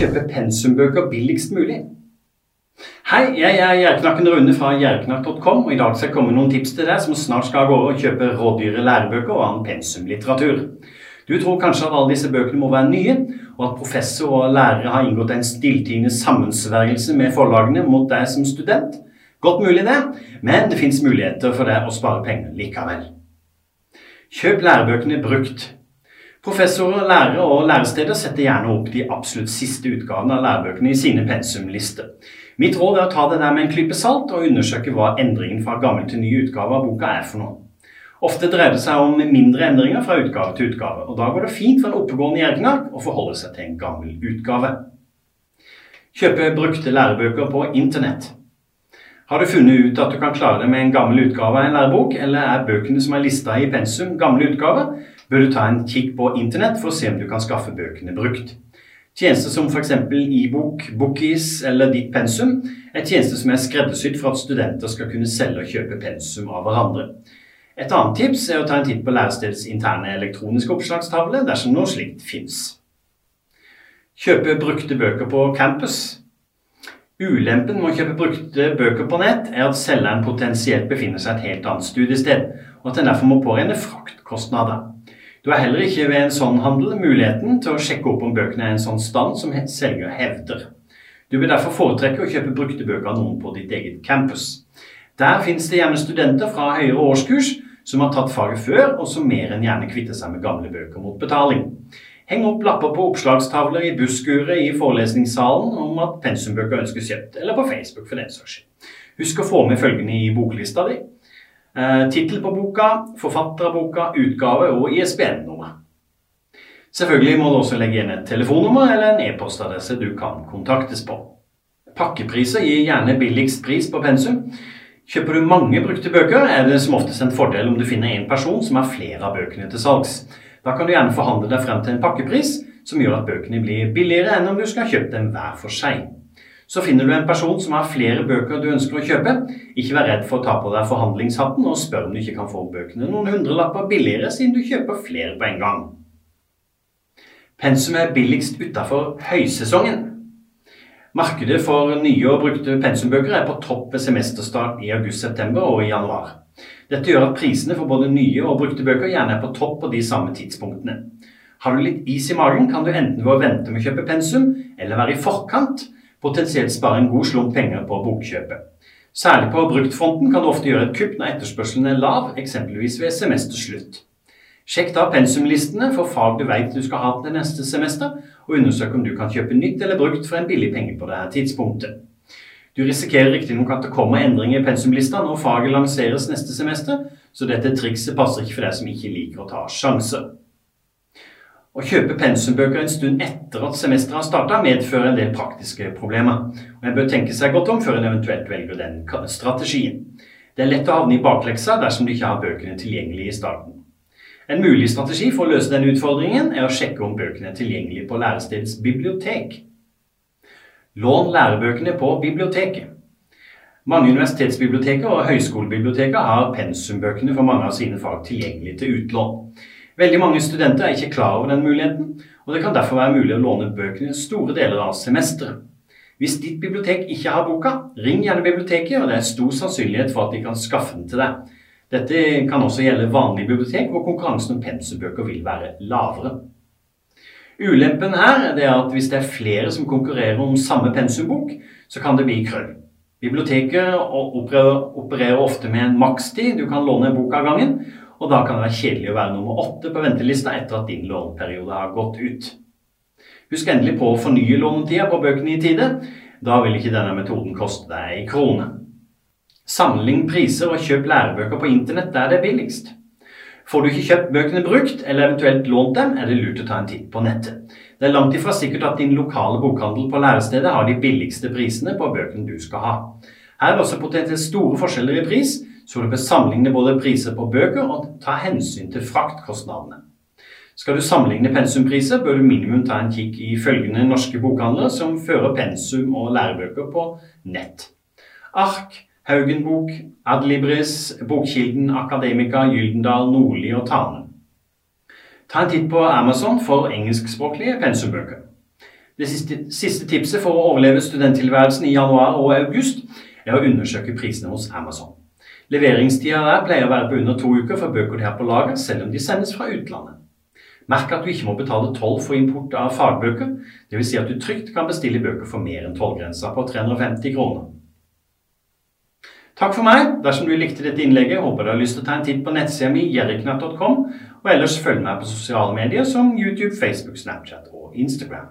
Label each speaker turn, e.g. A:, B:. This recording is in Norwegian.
A: kjøpe pensumbøker billigst mulig? Hei, jeg er Gjerknakken Rune fra gjerknakk.com, og i dag skal jeg komme med noen tips til deg som snart skal gå og kjøpe rådyre lærebøker og annen pensumlitteratur. Du tror kanskje at alle disse bøkene må være nye, og at professor og lærere har inngått en stilltiende sammensvergelse med forlagene mot deg som student. Godt mulig det, men det fins muligheter for deg å spare penger likevel. Kjøp lærebøkene brukt. Professorer, lærere og læresteder setter gjerne opp de absolutt siste utgavene av lærebøkene i sine pensumlister. Mitt råd er å ta det der med en klype salt og undersøke hva endringen fra gammel til ny utgave av boka er for noe. Ofte dreier det seg om mindre endringer fra utgave til utgave, og da går det fint for en oppegående gjerknark å forholde seg til en gammel utgave. Kjøpe brukte lærebøker på internett. Har du funnet ut at du kan klare det med en gammel utgave av en lærebok, eller er bøkene som er lista i pensum, gamle utgaver, bør du ta en kikk på internett for å se om du kan skaffe bøkene brukt. Tjenester som f.eks. e-bok, Bookies eller Ditt pensum er tjenester som er skreddersydd for at studenter skal kunne selge og kjøpe pensum av hverandre. Et annet tips er å ta en titt på lærestedets interne elektroniske oppslagstavle dersom noe slikt fins. Kjøpe brukte bøker på campus. Ulempen med å kjøpe brukte bøker på nett er at selgeren potensielt befinner seg et helt annet studiested, og at en derfor må påregne fraktkostnader. Du har heller ikke ved en sånn handel muligheten til å sjekke opp om bøkene er i en sånn stand som selger hevder. Du vil derfor foretrekke å kjøpe brukte bøker av noen på ditt eget campus. Der finnes det gjerne studenter fra høyere årskurs som har tatt faget før, og som mer enn gjerne kvitter seg med gamle bøker mot betaling. Heng opp lapper på oppslagstavler i busskuret i forelesningssalen om at pensumbøker ønskes kjøpt, eller på Facebook for den saks skyld. Husk å få med følgende i boklista di. Eh, Tittel på boka, forfatter av boka, utgave og ISBN-nummer. Selvfølgelig må du også legge igjen et telefonnummer eller en e-postadresse du kan kontaktes på. Pakkepriser gir gjerne billigst pris på pensum. Kjøper du mange brukte bøker, er det som oftest en fordel om du finner en person som har flere av bøkene til salgs. Da kan du gjerne forhandle deg frem til en pakkepris som gjør at bøkene blir billigere enn om du skal ha kjøpt dem hver for seg. Så finner du en person som har flere bøker du ønsker å kjøpe. Ikke vær redd for å ta på deg forhandlingshatten og spør om du ikke kan få bøkene noen hundrelapper billigere siden du kjøper flere på en gang. Pensum er billigst utafor høysesongen. Markedet for nye og brukte pensumbøker er på topp ved semesterstart i august-september og i januar. Dette gjør at prisene for både nye og brukte bøker gjerne er på topp på de samme tidspunktene. Har du litt is i magen, kan du enten ved å vente med å kjøpe pensum, eller være i forkant potensielt spare en god slump penger på bokkjøpet. Særlig på bruktfronten kan du ofte gjøre et kupp når etterspørselen er lav, eksempelvis ved semesterslutt. Sjekk da pensumlistene for fag du vet du skal ha til neste semester, og undersøk om du kan kjøpe nytt eller brukt for en billig penge på dette tidspunktet. Du risikerer riktignok at det kommer endringer i pensumlista når faget lanseres neste semester, så dette trikset passer ikke for deg som ikke liker å ta sjanser. Å kjøpe pensumbøker en stund etter at semesteret har starta, medfører en del praktiske problemer. Og En bør tenke seg godt om før en eventuelt velger den strategien. Det er lett å havne i bakleksa dersom du ikke har bøkene tilgjengelig i starten. En mulig strategi for å løse denne utfordringen er å sjekke om bøkene er tilgjengelige på lærestedets bibliotek. Lån lærebøkene på biblioteket. Mange universitetsbiblioteker og høyskolebiblioteker har pensumbøkene for mange av sine fag tilgjengelig til utlån. Veldig mange studenter er ikke klar over den muligheten, og det kan derfor være mulig å låne bøkene store deler av semesteret. Hvis ditt bibliotek ikke har boka, ring gjerne biblioteket, og det er stor sannsynlighet for at de kan skaffe den til deg. Dette kan også gjelde vanlige bibliotek, hvor konkurransen om pensumbøker vil være lavere. Ulempen her er at hvis det er flere som konkurrerer om samme pensumbok, så kan det bli krøll. Biblioteket opererer ofte med en makstid du kan låne en bok av gangen, og da kan det være kjedelig å være nummer åtte på ventelista etter at din låneperiode har gått ut. Husk endelig på å fornye lånetida på bøkene i tide. Da vil ikke denne metoden koste deg ei krone. Sammenlign priser og kjøp lærebøker på internett der det er billigst. Får du ikke kjøpt bøkene brukt, eller eventuelt lånt dem, er det lurt å ta en titt på nettet. Det er langt ifra sikkert at din lokale bokhandel på lærestedet har de billigste prisene på bøkene du skal ha. Her er det også potensielt store forskjeller i pris, så du bør sammenligne både priser på bøker og ta hensyn til fraktkostnadene. Skal du sammenligne pensumpriser, bør du minimum ta en kikk i følgende norske bokhandlere som fører pensum og lærebøker på nett. Ark, Haugenbok, Adlibris, Bokkilden, Akademika, Gyldendal, Nordli og Tane. Ta en titt på Amazon for engelskspråklige pensumbøker. Det siste, siste tipset for å overleve studenttilværelsen i januar og august er å undersøke prisene hos Amazon. Leveringstida der pleier å være på under to uker for bøker de har på lager, selv om de sendes fra utlandet. Merk at du ikke må betale toll for import av fagbøker, dvs. Si at du trygt kan bestille bøker for mer enn tollgrensa på 350 kroner. Takk for meg. Dersom du likte dette innlegget, håper du har lyst til å ta en titt på nettsida mi jerriknatt.com, og ellers følg meg på sosiale medier som YouTube, Facebook, Snapchat og Instagram.